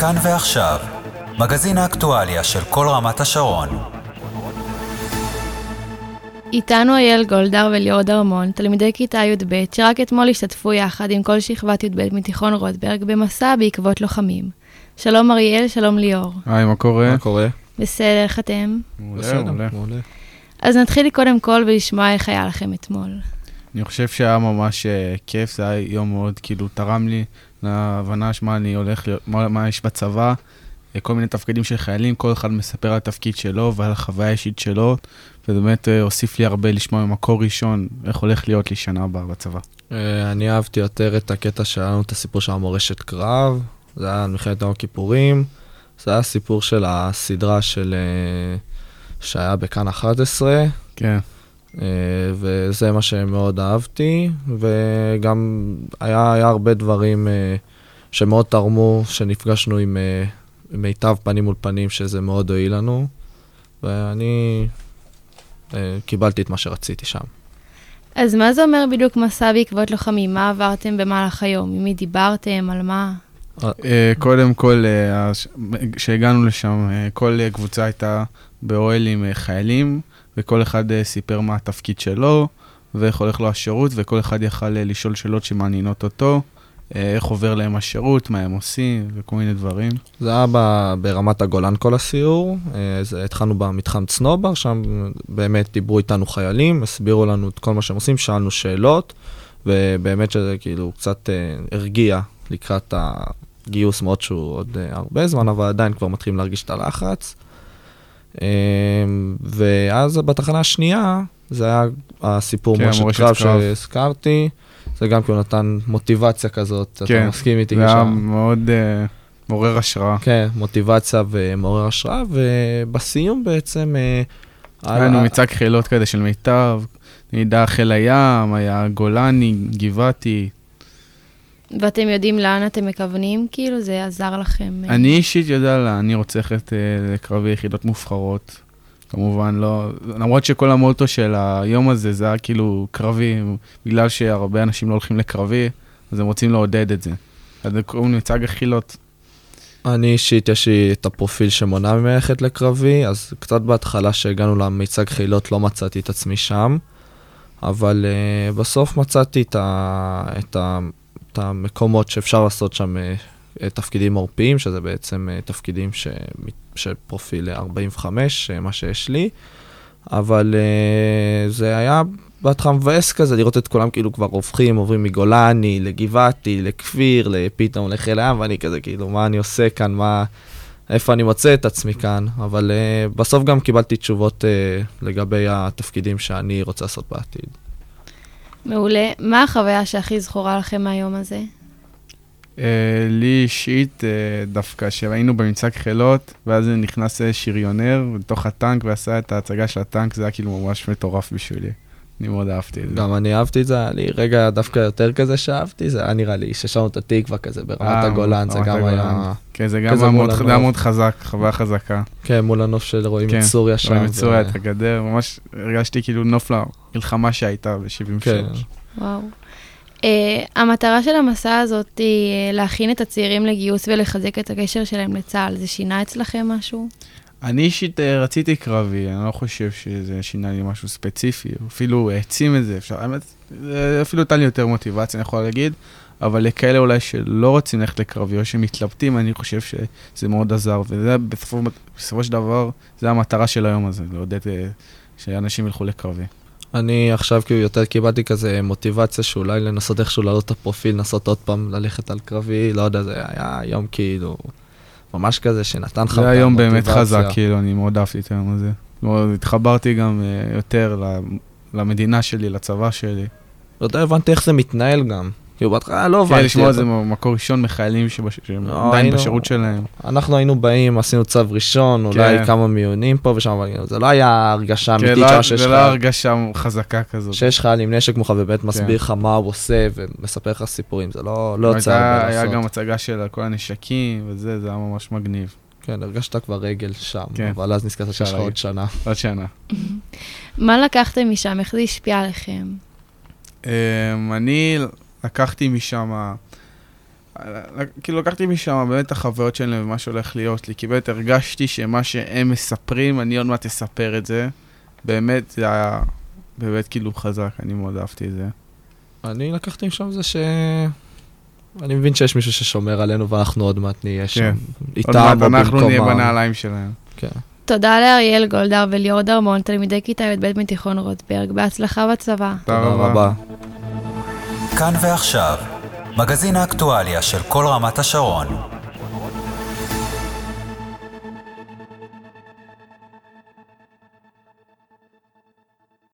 כאן ועכשיו, מגזין האקטואליה של כל רמת השרון. איתנו אייל גולדהר וליאור דרמון, תלמידי כיתה י"ב, שרק אתמול השתתפו יחד עם כל שכבת י"ב מתיכון רוטברג במסע בעקבות לוחמים. שלום אריאל, שלום ליאור. היי, מה קורה? מה קורה? בסדר, איך אתם? מעולה, מעולה. אז נתחיל קודם כל ולשמוע איך היה לכם אתמול. אני חושב שהיה ממש אה, כיף, זה היה יום מאוד, כאילו, תרם לי להבנה שמה אני הולך, להיות- מה, מה יש בצבא, אה, כל מיני תפקידים של חיילים, כל אחד מספר על התפקיד שלו ועל החוויה האישית שלו, וזה באמת אה, הוסיף לי הרבה לשמוע ממקור ראשון איך הולך להיות לי שנה הבאה בצבא. אה, אני אהבתי יותר את הקטע שהיה לנו את הסיפור של המורשת קרב, זה היה מלחמת יום הכיפורים, זה היה הסיפור של הסדרה של... שהיה בכאן 11, כן. אה, וזה מה שמאוד אהבתי, וגם היה, היה הרבה דברים אה, שמאוד תרמו, שנפגשנו עם אה, עם מיטב פנים מול פנים, שזה מאוד הועיל לנו, ואני קיבלתי את מה שרציתי שם. אז מה זה אומר בדיוק מסע בעקבות לוחמים? מה עברתם במהלך היום? עם מי דיברתם? על מה? קודם כל, כשהגענו לשם, כל קבוצה הייתה באוהל עם חיילים, וכל אחד אה, סיפר מה התפקיד שלו, ואיך הולך לו השירות, וכל אחד יכל אה, לשאול שאלות שמעניינות אותו, אה, איך עובר להם השירות, מה הם עושים, וכל מיני דברים. זה היה ברמת הגולן כל הסיור, זה, התחלנו במתחם צנובר, שם באמת דיברו איתנו חיילים, הסבירו לנו את כל מה שהם עושים, שאלנו שאלות, ובאמת שזה כאילו קצת הרגיע לקראת הגיוס, מאוד שהוא עוד אה, הרבה זמן, אבל עדיין כבר מתחילים להרגיש את הלחץ. אה, ואז בתחנה השנייה, זה היה הסיפור כן, מורשת קרב. שהזכרתי, זה גם כאילו נתן מוטיבציה כזאת, כן, אתה מסכים איתי? זה היה מאוד אה, מעורר השראה. כן, מוטיבציה ומעורר השראה, ובסיום בעצם... אה, היה לנו מצעד חילות כזה של מיטב, נדע חיל הים, היה גולני, גבעתי. ואתם יודעים לאן אתם מכוונים? כאילו, זה עזר לכם? אה? אני אישית יודע לאן אני רוצה ללכת אה, לקרבי יחידות מובחרות. כמובן לא, למרות שכל המוטו של היום הזה זה היה כאילו קרבי, בגלל שהרבה אנשים לא הולכים לקרבי, אז הם רוצים לעודד את זה. אז זה קוראים למצעד החילות. אני אישית, יש לי את הפרופיל שמונע ממני ללכת לקרבי, אז קצת בהתחלה שהגענו למיצג חילות לא מצאתי את עצמי שם, אבל uh, בסוף מצאתי את, ה, את, ה, את המקומות שאפשר לעשות שם uh, תפקידים עורפיים, שזה בעצם uh, תפקידים ש, של פרופיל 45, uh, מה שיש לי, אבל uh, זה היה בהתחלה מבאס כזה לראות את כולם כאילו כבר הופכים, עוברים מגולני לגבעתי, לכפיר, לפתאום לחיל הים, ואני כזה כאילו, מה אני עושה כאן, מה... איפה אני מוצא את עצמי כאן, אבל uh, בסוף גם קיבלתי תשובות uh, לגבי התפקידים שאני רוצה לעשות בעתיד. מעולה. מה החוויה שהכי זכורה לכם מהיום הזה? אה, לי אישית, אה, דווקא שהיינו במצעד חילות, ואז נכנס שריונר לתוך הטנק ועשה את ההצגה של הטנק, זה היה כאילו ממש מטורף בשבילי. אני מאוד אהבתי את זה. גם אני אהבתי את זה, היה לי רגע דווקא יותר כזה שאהבתי, זה היה נראה לי ששרנו את התקווה כזה ברמת אה, הגולן, זה גם היה... כן, זה גם היה מאוד- חזק, חוויה חזקה. כן, מול הנוף של רואים כן, את סוריה שם. רואים את סוריה, את הגדר, ממש הרגשתי כאילו נוף למלחמה שהייתה ב-73. כן. וואו. Uh, המטרה של המסע הזאת היא uh, להכין את הצעירים לגיוס ולחזק את הקשר שלהם לצה"ל. זה שינה אצלכם משהו? אני אישית אה, רציתי קרבי, אני לא חושב שזה שינה לי משהו ספציפי, אפילו העצים את זה, אפשר, האמת, אפילו נתן לי יותר מוטיבציה, אני יכול להגיד, אבל לכאלה אולי שלא רוצים ללכת לקרבי או שמתלבטים, אני חושב שזה מאוד עזר, וזה בסופו, בסופו של דבר, זה המטרה של היום הזה, לעודד אה, שאנשים ילכו לקרבי. אני עכשיו כאילו יותר קיבלתי כזה מוטיבציה שאולי לנסות איכשהו להעלות את הפרופיל, לנסות עוד פעם ללכת על קרבי, לא יודע, זה היה יום כאילו ממש כזה שנתן לך זה היום באמת. חזק, כאילו, אני מאוד אהבתי את היום הזה. התחברתי גם אה, יותר למדינה שלי, לצבא שלי. לא יודע, הבנתי איך זה מתנהל גם. כאילו בהתחלה לא כן, הבנתי. לשמוע את זה מקור ראשון מחיילים שהם לא, עדיין בשירות שלהם. אנחנו היינו באים, עשינו צו ראשון, אולי כן. כמה מיונים פה ושם, אבל זה לא היה הרגשה כן, אמיתית לא- שיש זה לך... לא הרגשה חזקה כזאת. שיש חייל עם נשק מולך ובאמת כן. מסביר לך מה הוא עושה ומספר לך סיפורים, זה לא לא יוצא הרבה היה לעשות. גם הצגה של כל הנשקים וזה, זה היה ממש מגניב. כן, הרגשת כבר רגל שם, כן. אבל אז נזכרת שיש לך עוד שנה. עוד שנה. מה לקחתם משם? איך זה השפיע עליכם? אמ, אני לקחתי משם, כאילו לקחתי משם באמת את החוויות שלהם ומה שהולך להיות לי, כי באמת הרגשתי שמה שהם מספרים, אני עוד מעט אספר את זה. באמת, זה היה באמת כאילו חזק, אני מאוד אהבתי את זה. אני לקחתי משם זה ש... אני מבין שיש מישהו ששומר עלינו ואנחנו עוד מעט נהיה שם. כן. איתם עוד או מעט אנחנו נהיה במקומם. בנעליים שלהם. כן. תודה לאריאל גולדהר וליאור דרמון, תלמידי כיתה י"ב מתיכון רוטברג, בהצלחה בצבא. תודה. רבה. כאן ועכשיו, מגזין האקטואליה של כל רמת השרון.